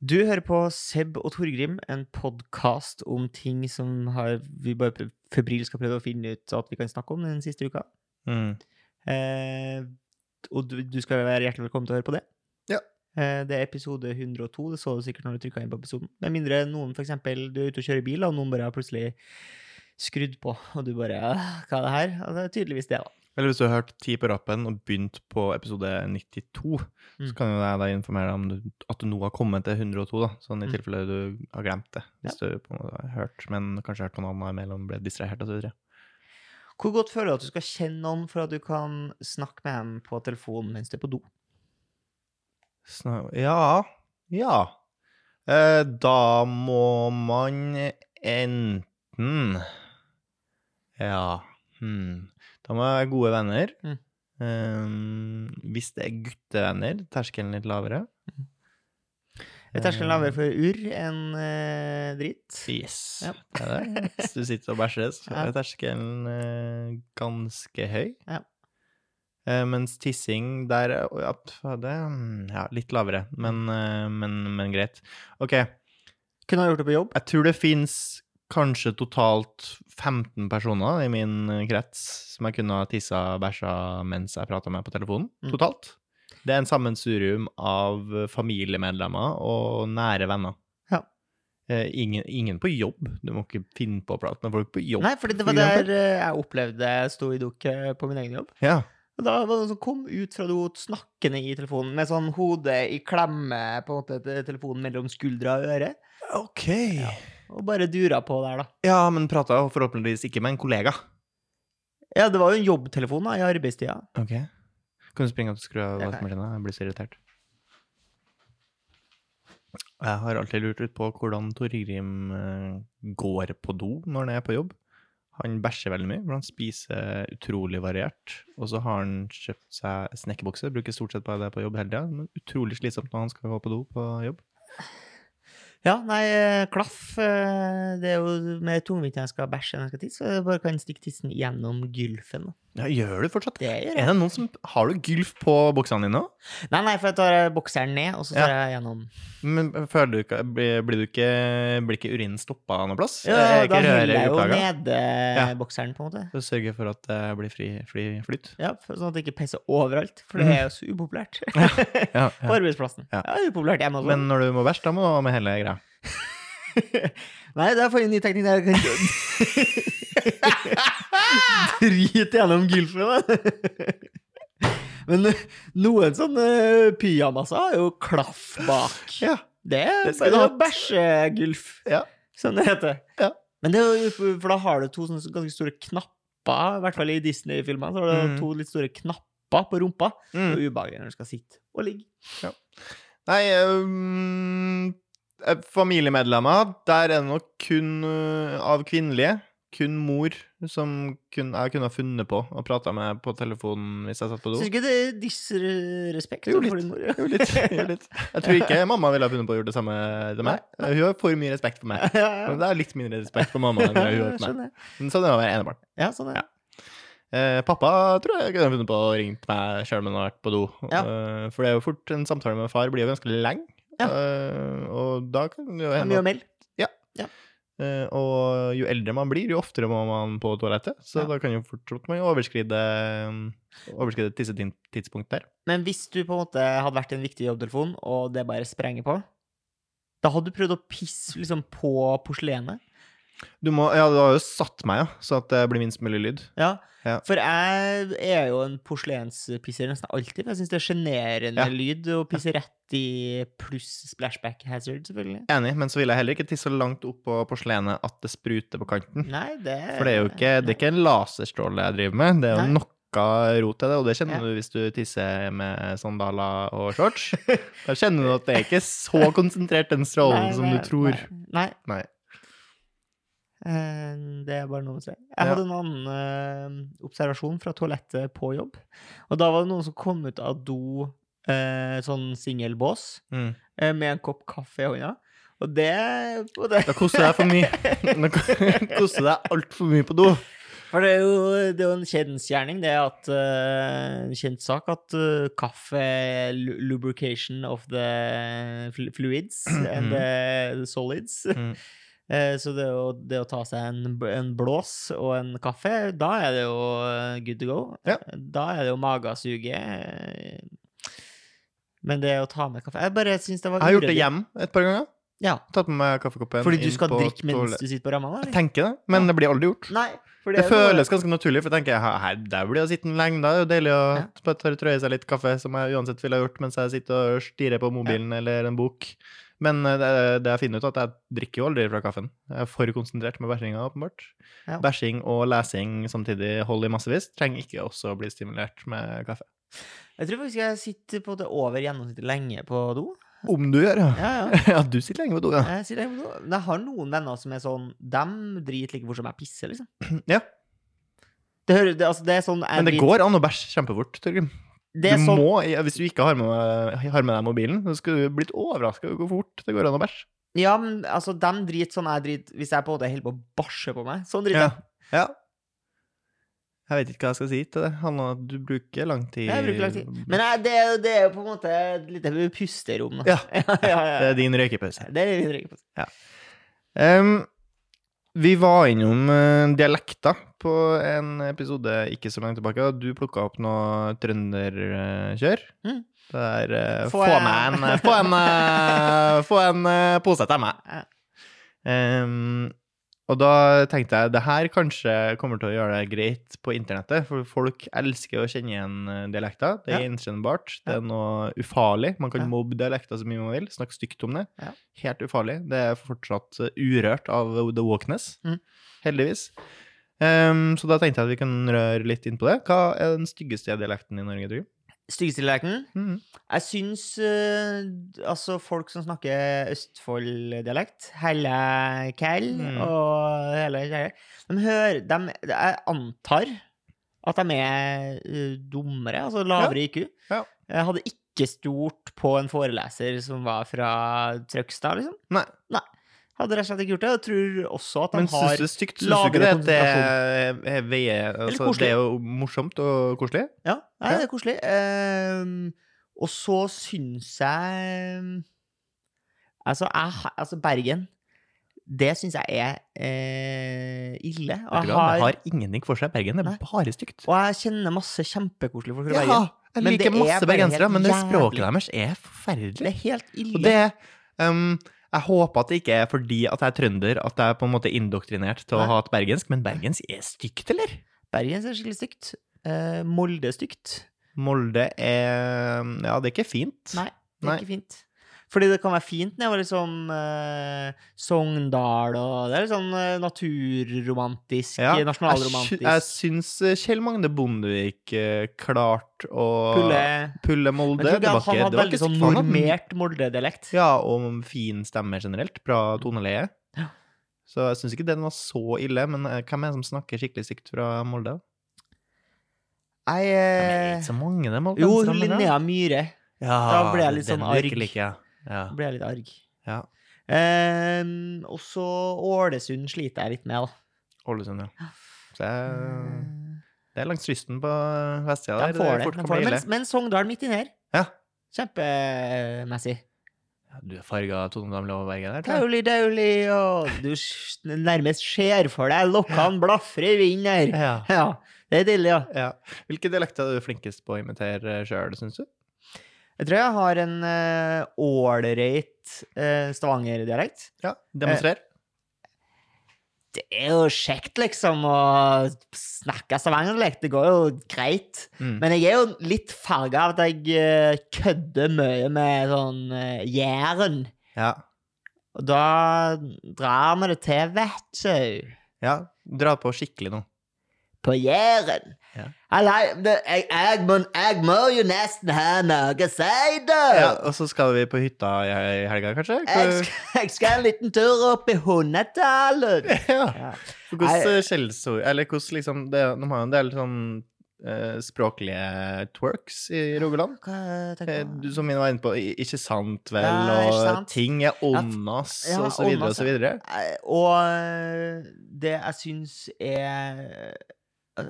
Du hører på Seb og Torgrim, en podkast om ting som har, vi bare febrilsk har prøvd å finne ut at vi kan snakke om den siste uka. Mm. Eh, og du, du skal være hjertelig velkommen til å høre på det. Ja. Eh, det er episode 102, det så du sikkert når du trykka inn på episoden. Med mindre noen for eksempel, du er ute og kjører bil, og noen bare har plutselig skrudd på, og du bare «Ah, Hva er det her? Det er tydeligvis det, da. Eller hvis du har hørt ti på rappen og begynt på episode 92, Mm. så kan jo jeg da informere deg om at du nå har kommet til 102, da. Sånn i Mm. tilfelle du har glemt det. Hvis du på en måte har hørt, men kanskje hørt på noen annen imellom, ble distrahert videre. Hvor godt føler du at du skal kjenne noen for at du kan snakke med dem på telefonen mens du er på do? Ja. Ja. Eh, da må man enten Ja hmm. Da må jeg være gode venner. Mm. Um, hvis det er guttevenner, terskelen litt lavere. Er terskelen lavere for urr enn uh, dritt? Yes, Ja. det er det. Hvis du sitter og bæsjer, så er terskelen uh, ganske høy. Ja. Eh, mens tissing der er- ja, det mm, ja, litt lavere, men, eh, men, men greit. OK, Kunne ha gjort det på jobb. jeg tror det fins kanskje totalt 15 personer i min eh, krets som jeg kunne ha tissa og bæsja mens jeg prata med på telefonen. Mm. Totalt. Det er en sammensurium av familiemedlemmer og nære venner. Ja. Eh, ingen, ingen på jobb. Du må ikke finne på å prate med folk på jobb. Nei, for det var der eh, jeg opplevde jeg sto i dukk eh, på min egen jobb. Ja. Og da var det noen som kom ut fra do snakkende i telefonen med sånn hodet i klemme på en måte telefonen mellom skuldra og øre. OK. Ja. Og bare dura på der, da. Ja, men prata forhåpentligvis ikke med en kollega. Ja, det var jo en jobbtelefon da, i arbeidstida. Ok. Kan du springe og skru av vaskemaskina? jeg. blir så irritert. Jeg har alltid lurt ut på hvordan Torgrim eh, går på do når han er på jobb. Han bæsjer veldig mye, for han spiser utrolig variert. Og så har han kjøpt seg snekkerbukse, bruker stort sett bare det på jobb hele tida. Men utrolig slitsomt når han skal gå på do på jobb. Ja, nei, eh, klaff eh, Det er jo mer tungvint når jeg skal bæsje enn jeg skal tisse. så Jeg bare kan stikke tissen gjennom gylfen. Ja, gjør du fortsatt? Det gjør Er det noen som Har du gylf på buksene dine òg? Nei, nei, for jeg tar eh, bokseren ned, og så tar jeg gjennom Men føler du ikke Blir, blir du ikke Blir ikke urinen stoppa noe plass? Ja, Er da røret jeg jo ned Ja. bokseren, på en måte. Så sørger for at det blir fri, fri flyt. Ja, Sånn at det ikke pisser overalt, for det er jo så upopulært. Ja, På arbeidsplassen. Ja. Ja, upopulært hjemme også. Men når du må bæsje, da må du ha med hele greia. Nei, det er for en ny teknikk der Drit gjennom gylfen. Men eh, noen sånne pyjamaser har jo klaff bak. Ja. Det er Det skal du ha. Ja. som det heter. Ja. Men det er jo, for da har du to sånne ganske store knapper, i hvert fall i Disney-filmene, så har du mm. to litt store knapper på rumpa. Det Mm. er ubehagelig når du skal sitte og ligge. Nei, øhm, eh, familiemedlemmer, der er det nok kun øh, av kvinnelige. Kun mor som kun, jeg kunne ha funnet på og prata med på telefonen hvis jeg satt på do. Syns ikke det er disrespekt Jo, overfor litt. din mor? ja? Jo, litt, jo, litt. Jeg tror ikke mamma ville ha funnet på å gjøre det samme til meg. Hun har for mye respekt for meg. Ja, ja. Men det er litt mindre respekt for mamma enn hun har for meg. Men sånn er det å være enebarn. Ja, sånn er det. Eh, pappa tror jeg kunne ha funnet på å ringe meg sjøl om han har vært på do. Ja. Eh, for det er jo fort en samtale med far blir jo ganske lenge. Ja. Eh, og da kan det jo hende mye å melde. Eh, og jo eldre man blir, jo oftere må man på toalettet. Så Ja. da kan jo fort man man overskride, overskride tissetidspunkt der. Men hvis du på en måte hadde vært en viktig jobbtelefon, og det bare sprenger på, da hadde du prøvd å pisse liksom på porselenet? Du må, ja, du har jo satt meg, ja, så at det blir minst mulig lyd. Ja. Ja. For jeg er jo en porselenspisser nesten alltid. Jeg syns det er sjenerende Ja. lyd å pisse rett i pluss splashback hazard, selvfølgelig. Enig, men så vil jeg heller ikke tisse så langt opp på porselenet at det spruter på kanten. Nei, det For det er jo ikke, det er ikke en laserstråle jeg driver med, det er jo Nei. noe rot til det, og det kjenner Ja. du hvis du tisser med sandaler og shorts. Da kjenner du at det er ikke så konsentrert den strålen Nei, som du tror. Nei. nei. Eh, Det er bare noe å si. Jeg hadde en annen uh, observasjon fra toalettet på jobb. Og da var det noen som kom ut av do, uh, sånn singelbås, Mm. uh, med en kopp kaffe i hånda. Og det, og det Da koster deg for mye. Da koster deg altfor mye på do. For det er jo, det er jo en kjensgjerning, det at En kjent sak at kaffe lubrication of the fluids and the, the solids. Mm. Eh, så det å, det å ta seg en, en blås og en kaffe, da er det jo eh, good to go. Ja. Da er det jo magesuget. eh. Men det å ta med kaffe Jeg bare syns det var Jeg har gjort det hjem et par ganger. Ja, Tatt med meg kaffekoppen fordi du skal drikke mens du sitter på ramma? Jeg tenker det, men det blir aldri gjort. Nei. Det noe- føles ganske naturlig, for jeg tenker her, der blir jeg å sitte lenge. Da Det er jo deilig å Ja. trøye seg litt kaffe, som jeg uansett ville ha gjort mens jeg sitter og stirrer på mobilen eller en bok. Men eh, det, det jeg finner ut, at jeg drikker jo aldri fra kaffen. Jeg er for konsentrert med bæsjinga, åpenbart. Ja. Bæsjing og lesing samtidig hold i massevis trenger ikke også å bli stimulert med kaffe. Jeg tror faktisk jeg sitter på det over gjennomsnittet lenge på do. Om du gjør, ja. Ja, ja. Ja, du sitter lenge på do, ja. Jeg, sitter lenge på do. Men jeg har noen venner som er sånn Dem driter like fort som jeg pisser, liksom. ja. Det, hører, det, altså, det er sånn Men det driter- går an å bæsje kjempefort, Torgrim. Det Du sånn, må, hvis du ikke har med, har med deg mobilen, så skulle du blitt overraska over hvor fort det går an å bæsje. Ja, men altså, de driter sånn jeg driter Hvis jeg på en måte holder på å bæsje på meg. Sånn driter Ja. jeg. ja. Jeg vet ikke hva jeg skal si til det. Hanna, du bruker lang tid Jeg bruker lang tid. Men jeg, det, det er jo på en måte et lite pusterom. da. Ja. ja, ja, ja. Det er din røykepause. Det er din røykepause. Ja. Em, vi var innom eh, dialekter på en episode ikke så langt tilbake, du plukka opp noe trønderkjør. Mm. Det er eh, Få Få en- meg en Få en, eh, få en eh, pose til meg. Ja. Og da tenkte jeg det her kanskje kommer til å gjøre det greit på internettet, for folk elsker å kjenne igjen eh, dialekter. Det er Ja. gjenkjennbart. Det er noe ufarlig. Man kan Ja. mobbe dialekter så mye man vil, snakke stygt om det. Ja. Helt ufarlig. Det er fortsatt eh, urørt av the Walkness, Mm. heldigvis. Um, så da tenkte jeg at vi kan røre litt inn på det. Hva er den styggeste dialekten i Norge, tror du? Mm. Jeg syns uh, altså folk som snakker Østfold-dialekt, helle kall Mm. og hele de hører de, Jeg antar at de er uh, dummere, altså lavere IQ. Ja. Jeg hadde ikke stort på en foreleser som var fra Trøgstad, liksom. Nei. Nei. Hadde rett og slett ikke gjort det. Og tror også at de Men har synes stygt? synes du ikke det det er- er veier altså. Det er jo morsomt og koselig. Ja, nei, det er koselig. Uh, og så syns jeg Altså, jeg, altså Bergen Det syns jeg er eh, ille. Og jeg, har, har ingenting for seg. Bergen det Nei. er bare stygt. og jeg kjenner masse kjempekoselige folk fra Ja, Bergen. jeg liker er masse bergensere, men det språket deres er Det er helt ille. Og det um, Jeg håper at det ikke er fordi at jeg er trønder at jeg er på en måte indoktrinert til å Nei. ha et bergensk, men bergensk er stygt, eller? Bergensk er skikkelig stygt. Eh, Molde er stygt. Molde er Ja, det er ikke fint. Nei, det er Nei. ikke fint. Fordi det kan være fint var liksom eh, Sogndal og Det er litt sånn eh, naturromantisk, Ja, nasjonalromantisk. jeg syns eh, Kjell Magne Bondevik eh, klarte å Pulle pulle Men Molde. jeg tror Det ikke var at han hadde det var veldig ikke sånn han hadde- normert Molde-dialekt. Ja, og fin stemme generelt. Bra toneleie. Ja. Så jeg syns ikke den var så ille, men eh, hvem er det som snakker skikkelig stygt fra Molde? Nei, Det er eh, ikke så mange, det. Jo, Linnea Myhre. Ja, da ble jeg litt sånn arg. virker like, ja. Da blir jeg litt arg. ja. Um, og så Ålesund sliter jeg litt med, da. Ålesund, ja. Så jeg, Eh, det er langs kysten på vestsida de der. får det. fort De får det. Men, men Sogndal midt inni her. Ja. Kjempemessig. Ja, Du er farga Tone Damli Overberget der. Dauli, dauli, og du nærmest ser for deg lokkene blafre i vinden her. Ja. Ja, det er deilig, ja. ja. Hvilke dialekter er du flinkest på å imitere sjøl, syns du? Jeg tror jeg har en eh, ålreit uh, Stavanger-dialekt. Ja, Demonstrer. Det er jo kjekt, liksom, å snakke Stavanger-dialekt. Det går jo greit. Mm. Men jeg er jo litt farga av at jeg uh, kødder mye med sånn uh, Jæren. Ja. Og da drar vi det til, vet du. ja. Dra på skikkelig nå. På Jæren. Ja. Jeg, jeg, må, jeg må jo nesten ha noe å si, da. Ja, og så skal vi på hytta i helga, kanskje? Jeg, skal, jeg skal en liten tur opp i Hundedalen. Ja. Ja. Hvordan eh, skjellsord Eller hvordan liksom det, De har jo en del sånn eh, språklige twerks i Rogaland. Eh, du, som vi var inne på, ikke sant vel, Ja, ikke og sant. ting er åndas, Ja, og så videre og så videre. Og det jeg syns er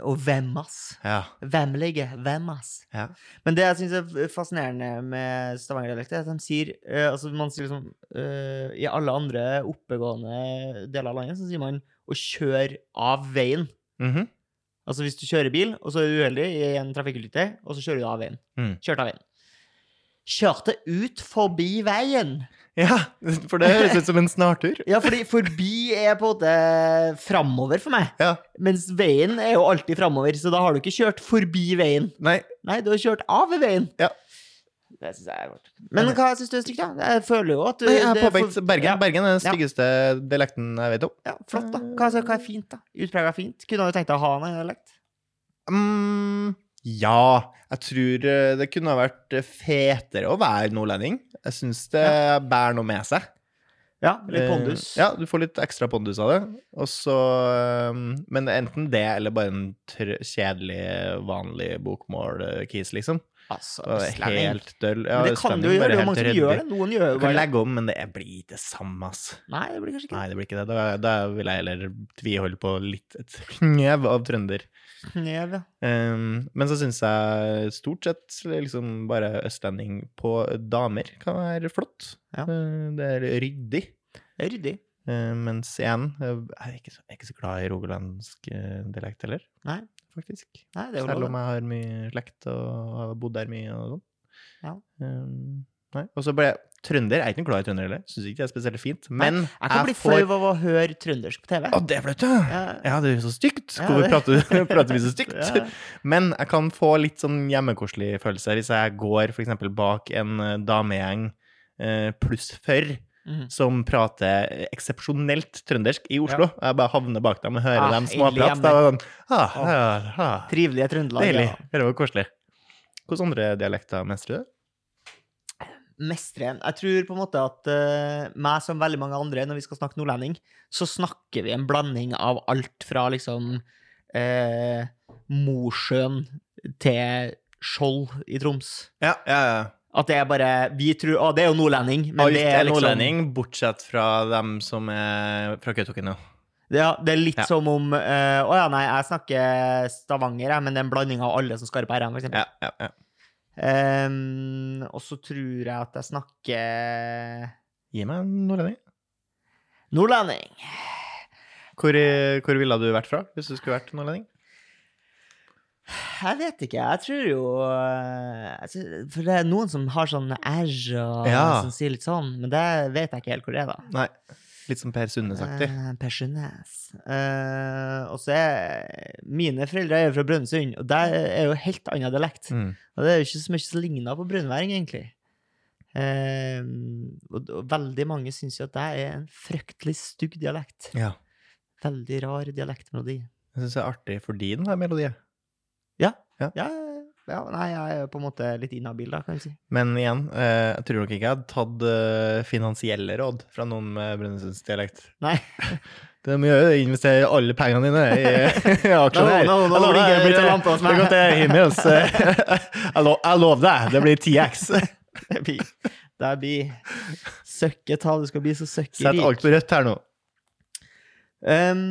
Og vemmas. Ja. Vemmelige. Vemmas. ja. Men det jeg syns er fascinerende med stavangerdialekt, er at de sier uh, altså Man sier liksom uh, I alle andre oppegående deler av landet så sier man å kjøre av veien. Mhm. Altså hvis du kjører bil, og så er du uheldig i en trafikkulykke, og så kjører du av veien. Mm. Kjørte av veien. Kjørte ut forbi veien. Ja, for det høres ut som en snartur. Ja, fordi forbi er på en måte framover for meg. Ja. Mens veien er jo alltid framover, så da har du ikke kjørt forbi veien. Nei, Nei, du har kjørt av veien. Ja. Det syns jeg er godt. Men hva syns du er stygt, da? Jeg føler jo at du Nei, jeg har påpekt for- Bergen. Ja, Bergen er den styggeste dialekten jeg vet om. ja, flott, da. Hva, hva er fint, da? Utprega fint? Kunne du tenkt deg å ha en dialekt? Mm, ja, jeg tror eh, det kunne ha vært eh, fetere å være nordlending. Jeg syns det bærer noe med seg. Ja, litt pondus. Eh, ja, du får litt ekstra pondus av det. Og så eh, Men enten det, eller bare en kjedelig, vanlig bokmål-kis, liksom. Altså, helt døll. Ja, Men det kan du jo gjøre. Det er mange som gjør det. Noen gjør det. Kan legge om, men det blir ikke det samme, ass. Nei, det blir kanskje ikke Nei, det blir ikke det. Da, da vil jeg heller tviholde på litt et knev av trønder. Knev, ja. Um, men så syns jeg stort sett liksom bare østlending på damer kan være flott. Ja. Uh, det er ryddig. Det er ryddig. Uh, mens igjen, uh, jeg er ikke så, jeg er ikke så glad i rogalandsk dialekt heller, Nei, faktisk. nei, det er Selv om jeg har mye slekt og har bodd der mye og sånn. Ja. Um. Og så ble jeg trønder. Er ikke noe glad i trønder heller. Syns ikke det er spesielt fint. Men Jeg kan bli flau av å høre trøndersk på TV. Å, det er flaut, ja! Ja. Ja, det er så stygt. Hvorfor ja, prater, prater vi så stygt? Ja. Men jeg kan få litt sånn hjemmekoselig følelse hvis jeg går eksempel bak en eh, damegjeng eh, pluss før. Mm. som prater eksepsjonelt trøndersk i Oslo. Jeg bare havner bak dem og hører Ah, dem småprate. sånn, ah, ah, ah, Trivelige Trøndelag. Deilig. Det var koselig. Hvilke andre dialekter mestrer du? Mestre. Jeg tror på en måte at uh, meg som veldig mange andre, når vi skal snakke nordlending, så snakker vi en blanding av alt fra liksom uh, Mosjøen til Skjold i Troms. Ja, ja, ja. At det er bare Vi tror Å, det er jo nordlending, men Alt det er er liksom nordlending, bortsett fra dem som er fra Kautokeino. Ja, det er litt Ja. som om uh, Å ja, nei, jeg snakker Stavanger, jeg, men det er en blanding av alle som skarper r-en, for eksempel. Ja, ja, ja. Ehm, og så tror jeg at jeg snakker Gi meg en nordlending. nordlending. Hvor, hvor ville du vært fra hvis du skulle vært nordlending? Jeg vet ikke. Jeg tror jo eh, tror- For det er noen som har sånn æsj og Ja. som sier litt sånn, men det vet jeg ikke helt hvor det er, da. Nei. Litt som Per Sundnes-aktig. Uh, per Sundnes. Uh, og så er Mine foreldre er jo fra Brønnøysund, og der er jo helt annen dialekt. Mm. Og det er jo ikke så mye som ligner på brønnværing, egentlig. Uh, og, og veldig mange syns jo at det er en fryktelig stygg dialekt. Ja. Veldig rar dialektmelodi. Jeg syns det er artig fordi den melodien. Ja. Ja. Ja, ja, nei, jeg er på en måte litt inhabil, da, kan vi si. Men igjen, eh, jeg tror nok ikke jeg hadde tatt eh, finansielle råd fra noen med Brønnøysundsdialekt. Nei. Det må gjøre, investere alle pengene dine i, i aksjer. Nå, nå, nå, nå ligger det blitt en lampe hos meg. Det det er himmels. Jeg, lo, jeg lover deg, det blir 10X. Det blir, det blir søkketall. Du skal bli så søkkerik. Sett alt på rødt her nå. Um,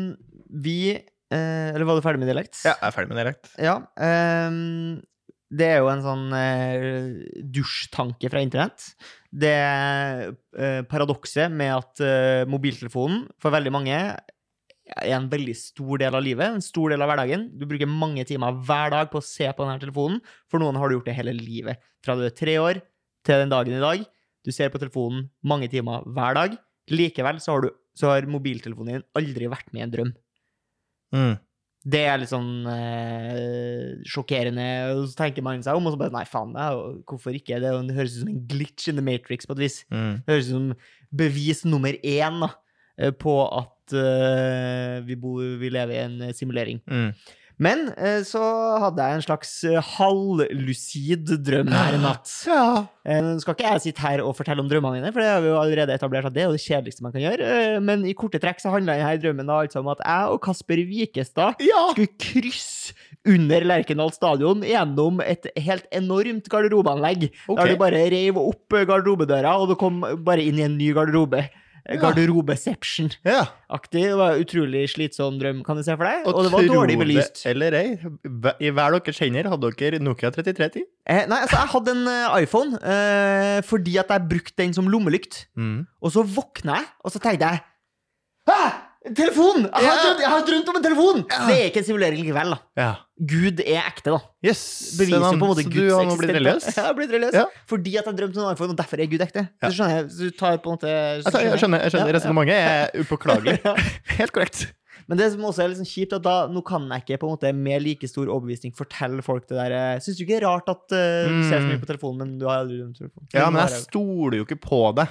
vi eh, Eller var du ferdig med dialekt? Ja, jeg er ferdig med dialekt. Ja, ehm, det er jo en sånn eh, dusjtanke fra internett. Det eh, paradokset med at eh, mobiltelefonen for veldig mange er en veldig stor del av livet, en stor del av hverdagen. Du bruker mange timer hver dag på å se på denne telefonen. For noen har du gjort det hele livet. Fra du er tre år til den dagen i dag. Du ser på telefonen mange timer hver dag. Likevel så har, du, så har mobiltelefonen din aldri vært med i en drøm. Mm. Det er litt sånn eh, sjokkerende. Og så tenker man seg om, og så bare Nei, faen, det hvorfor ikke? Det, det høres ut som en glitch in the matrix på et vis. Mm. Det høres ut som bevis nummer én da, eh, på at eh, vi, bor, vi lever i en eh, simulering. Mm. Men eh, så hadde jeg en slags eh, halvlucid drøm her i natt. Ja. Eh, Nå skal ikke jeg sitte her og fortelle om drømmene mine, for det har vi jo allerede etablert at det er det kjedeligste man kan gjøre. Men i korte trekk så handla denne drømmen altså om at jeg og Kasper Wikestad ja. skulle krysse under Lerkendal stadion gjennom et helt enormt garderobeanlegg. Okay. Der du bare reiv opp garderobedøra, og du kom bare inn i en ny garderobe. Garderobeception-aktig. Ja. Det var en utrolig slitsom drøm, kan du se for deg. Og, det var dårlig belyst. det Eller ei, i hver deres hender hadde dere Nokia 3310. Eh, nei, altså, jeg hadde en eh, iPhone eh, fordi at jeg brukte den som lommelykt. Mm. Og så våkna jeg, og så tenkte jeg Hæ! Telefon! Jeg har, drømt, jeg har drømt om en telefon! Ja. Det er ikke en simulering likevel, da. Ja. Gud er ekte, da. Yes. Beviser jo på en måte så du har nå blitt religiøs? Ja, jeg har blitt religiøs. Ja. Fordi at jeg drømte om iPhone, og derfor er Gud ekte. Så skjønner jeg, så du tar på en måte Jeg, tar, jeg skjønner, jeg skjønner Ja, resonnementet er upåklagelig. Helt korrekt. Men det som også er sånn kjipt, at da, nå kan jeg ikke på en måte med like stor overbevisning fortelle folk det der eh, Syns du ikke det er rart at uh, du ser så mye Mm. på telefonen, men du har aldri drømt om telefonen? Ja, men jeg stoler jo ikke på det.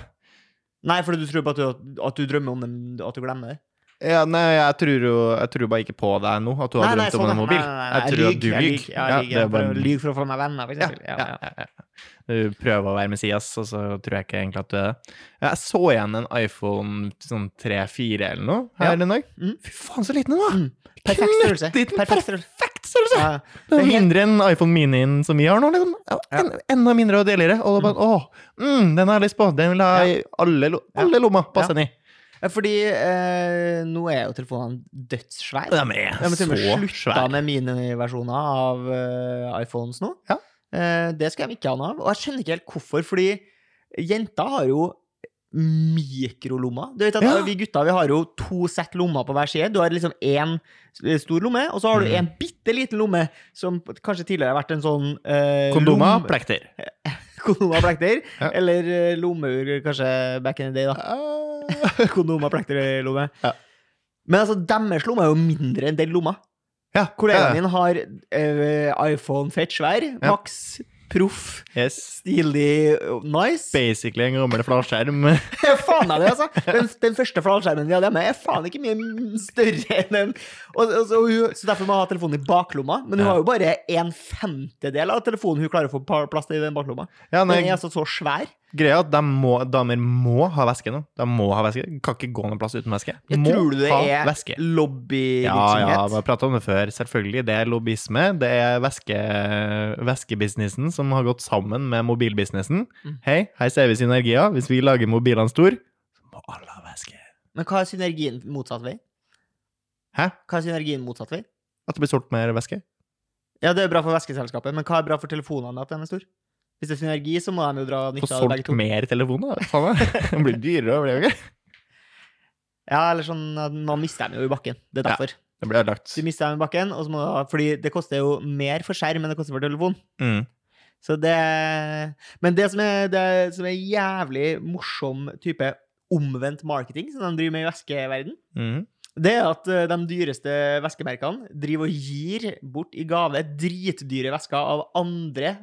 Nei, fordi du tror på at du, at du drømmer om det, at du glemmer det? Ja, nei, jeg tror jo jeg tror bare ikke på deg nå, at du har drømt om en mobil. Jeg tror at du jeg lyver. Jeg det lyver. bare- For å for å få meg venner, for eksempel. ja, Ja, ja. Du prøver å være Messias, og så tror jeg ikke egentlig at du er det. Jeg så igjen en iPhone sånn 3-4 eller noe her Ja. en dag. Mm. Fy faen, så liten den var! Mm. Perfekt størrelse. Perfekt størrelse. Det er mindre enn iPhone Minien som vi har nå. Liksom. En, enda mindre og deiligere. Og er bare, åh, mm, den har jeg lyst på. Den vil jeg ha i alle, alle lommer. Passe den i. Fordi eh, nå er jo telefonene dødssvære. De er De har til og med så slutta med miniversjoner av uh, iPhones nå. Ja. Eh, det skal de ikke ha noe av. Og jeg skjønner ikke helt hvorfor, fordi jenter har jo mikrolommer. Du vet at Ja. Vi gutter vi har jo to sett lommer på hver side. Du har liksom én stor lomme, og så har du Mm. en bitte liten lomme som kanskje tidligere har vært en sånn eh, Kondomer, plekter. Kondomer, plekter. Ja. Eller eh, lommeur, kanskje back in the day, da. Kondomer, plekter, lomme. Ja. Men altså, deres lomme er jo mindre enn den lomma. Ja, Kollegaen min har uh, iPhone fett svær, Ja. Max, proff, Yes. stilig, nice. Basically en gammel flatskjerm. faen er det, altså! Den, den første flatskjermen vi hadde hjemme, er faen ikke mye større enn den. Og, og, så, hun, så derfor må hun ha telefonen i baklomma. Men hun Ja. har jo bare en femtedel av telefonen hun klarer å få plass til i den baklomma. Ja, Den er altså så svær. Greia er at må, damer må ha væske nå. De må ha væske. Kan ikke gå noen plass uten væske. Jeg må tror du det er væske. Ja, ja, vi har prata om det før. Selvfølgelig. Det er lobbyisme. Det er væske, væskebusinessen som har gått sammen med mobilbusinessen. Mm. Hei, her ser vi synergier. Hvis vi lager mobilene store, så må alle ha væske. Men hva er synergien motsatt vei? Hæ? Hva er synergien motsatt vei? At det blir solgt mer væske? Ja, det er bra for væskeselskapet, men hva er bra for telefonene at den er store? Hvis det er synergi, så må de jo dra Få nytte av det begge solgt to. mer telefoner? Faen meg. Det blir dyrere, blir det ikke? Ja, eller sånn at man mister dem jo i bakken. Det er derfor. Ja. Det blir ødelagt. Du mister dem i bakken, og så må du ha Fordi det koster jo mer for skjerm enn det koster for telefon. Mm. Så det Men det som er, det som er jævlig morsom type omvendt marketing som de driver med i væskeverden, Mm. det er at eh, de dyreste væskemerkene driver og gir bort i gave dritdyre væsker av andre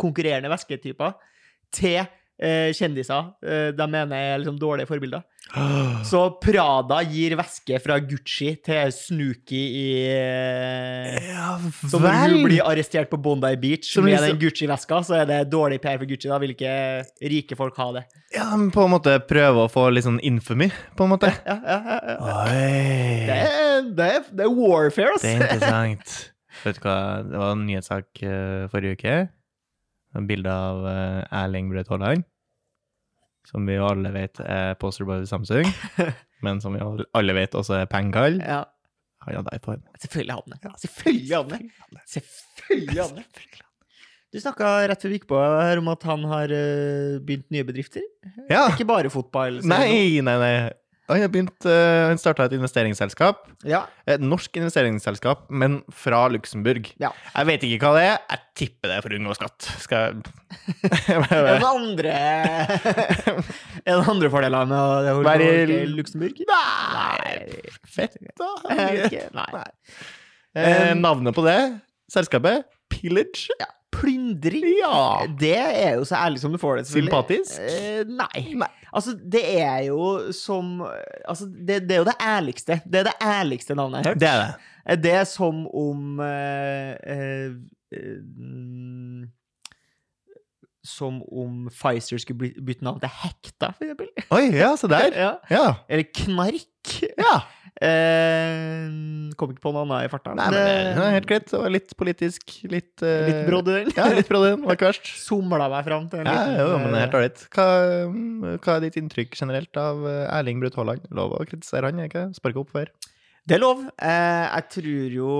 konkurrerende væsketyper til eh, kjendiser eh, de mener er liksom dårlige forbilder. Så Prada gir væske fra Gucci til Snooki i eh, Ja Så når hun blir arrestert på Bondi Beach Som med liksom- den Gucci-veska, så er det dårlig PR for Gucci. Da vil ikke rike folk ha det. Ja, men på en måte prøve å få litt sånn infamy, på en måte. Ja, ja, ja, ja. Oi! Det, er, det, er, det er warfare, altså. Det er interessant. Vet du hva, det var en nyhetssak eh, forrige uke. Bilde av eh, Erling Braut Haaland. Som vi jo alle vet er posterboy i Samsung. men som vi alle- vet også er pengekall. Ja, Han hadde iPhone. selvfølgelig hadde han det. Selvfølgelig hadde han det. Selvfølgelig hadde han. Du snakka rett før vi gikk på her om at han har eh, begynt nye bedrifter. Ja! Ikke bare fotball. Nei, nei, nei. Han har begynt eh, Han starta et investeringsselskap. Ja, Et norsk investeringsselskap, men fra Luxembourg. Ja. Jeg vet ikke hva det er. Jeg tipper det er for å unngå skatt. Skal Er det jeg andre Er det andre fordeler med å Være i- Luxembourg? Nei! Fett, da. Nei. Nei. Eh, navnet på det selskapet? Pillage? Plyndring? Ja. Det er jo så ærlig som du får det. Sympatisk? Eh, nei. Altså, det er jo som Altså, det, det er jo det ærligste. Det er det ærligste navnet jeg har hørt. Det er det. Eh, Det er som om eh, eh, eh, Som om Pfizer skulle bytte navn til Hekta, for eksempel. Oi, ja, se der. Ja. Ja. Eller Knark. ja. Eh, kom ikke på noe annet i farta. Nei, men det det er helt greit. Det var litt politisk, litt uh, Litt brodd. Ja, litt brodd i. Var ikke verst. Somla meg fram til en Ja, liten jo, men det er helt eh, ålreit. Hva, hva er ditt inntrykk generelt av eh, Erling Braut Haaland? Lov å kritisere han, ikke? Sparke opp før? Det er lov. Eh, jeg tror jo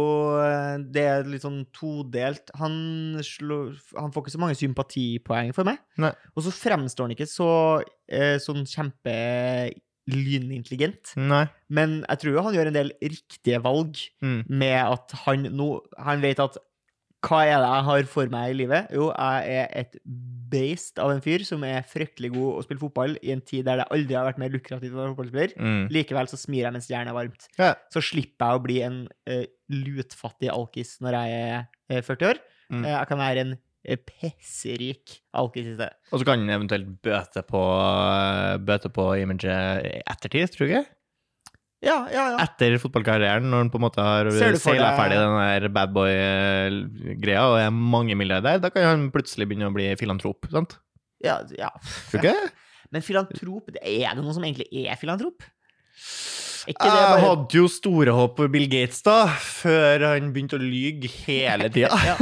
det er litt sånn todelt. Han, slår, han får ikke så mange sympatipoeng for meg. Nei. Og så fremstår han ikke så eh, sånn kjempe lynintelligent. Nei. Men jeg tror jo han gjør en del riktige valg Mm. med at han nå Han vet at hva er det jeg har for meg i livet? Jo, jeg er et beist av en fyr som er fryktelig god å spille fotball i en tid der det aldri har vært mer lukrativt å være fotballspiller. Mm. Likevel så smir jeg mens jernet er varmt. Ja. Så slipper jeg å bli en uh, lutfattig alkis når jeg er eh, 40 år. Mm. Uh, jeg kan være en pesserik alkis i stedet. Og så kan han eventuelt bøte på, bøte på imaget ettertid, tror jeg. Ja, ja, ja. Etter fotballkarrieren, når han på en måte har seila ferdig den der badboy-greia og er mange milliardær, da kan han plutselig begynne å bli filantrop, sant? ja, ja. Tror ikke? Men filantrop, er det noen som egentlig er filantrop? Det Jeg bare hadde jo store håp for Bill Gates da, før han begynte å lyge hele tida. ja.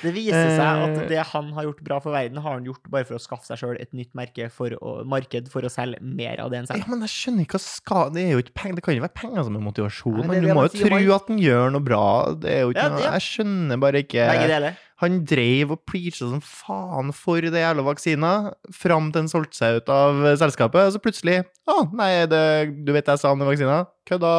Det viser seg at Eh. det han har gjort bra for verden, har han gjort bare for å skaffe seg sjøl et nytt for å, marked for å selge mer av det enn seg. Ja, men jeg skjønner ikke hva skal Det er jo ikke penger, det kan jo være penger som er motivasjon. Men men du må jo tro man- at han gjør noe bra. Det er jo ikke Ja, noe. Jeg skjønner bare ikke Begge deler. Han dreiv og preacha som faen for det jævla vaksina, fram til han solgte seg ut av selskapet, og så plutselig Å, nei, det, du vet jeg sa om den vaksina? Kødda.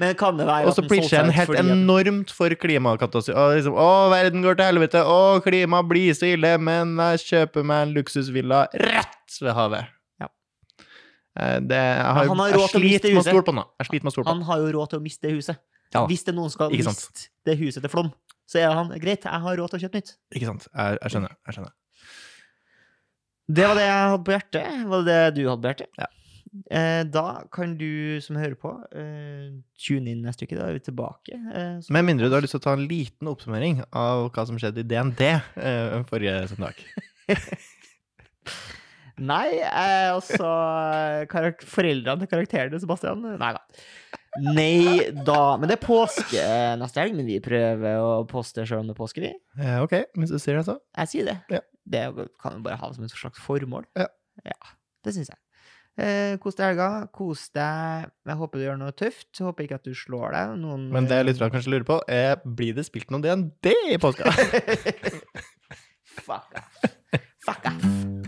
Men kan det være Og at så han preacher han helt fordi enormt for klimakatastrofe. Og liksom, å, verden går til helvete. Å, klima blir så ille, men jeg kjøper meg en luksusvilla rett ved havet. Ja. Eh, Det, jeg har, han har råd til å miste huset. Jeg sliter med å stole på han. Han har jo råd til å miste huset. Ja. Hvis det noen skal miste det huset til Flom, så er han greit, jeg har råd til å kjøpe nytt. Ikke sant? Jeg, jeg skjønner. Jeg skjønner. Det var det jeg hadde på hjertet. Var det det du hadde på hjertet? Ja. Eh, da kan du som hører på, eh, tune inn neste uke. Da er vi tilbake. Eh, Med mindre du har lyst til å ta en liten oppsummering av hva som skjedde i DND eh, forrige søndag. Nei, eh, altså Foreldrene til karakterene, Sebastian Nei da. Nei da. Men det er påske neste helg, men vi prøver å poste sjøl om det er påske, vi. Eh, ok, hvis du sier det, så. Jeg sier det. Ja. Det kan vi bare ha som et slags formål. Ja. ja det syns jeg. Eh, kos deg i helga. Kos deg. Jeg håper du gjør noe tøft. Jeg håper ikke at du slår deg. Noen, men det eh, lytterne kanskje lurer på, er blir det spilt noe DND i påska? Fuck off. Fuck off.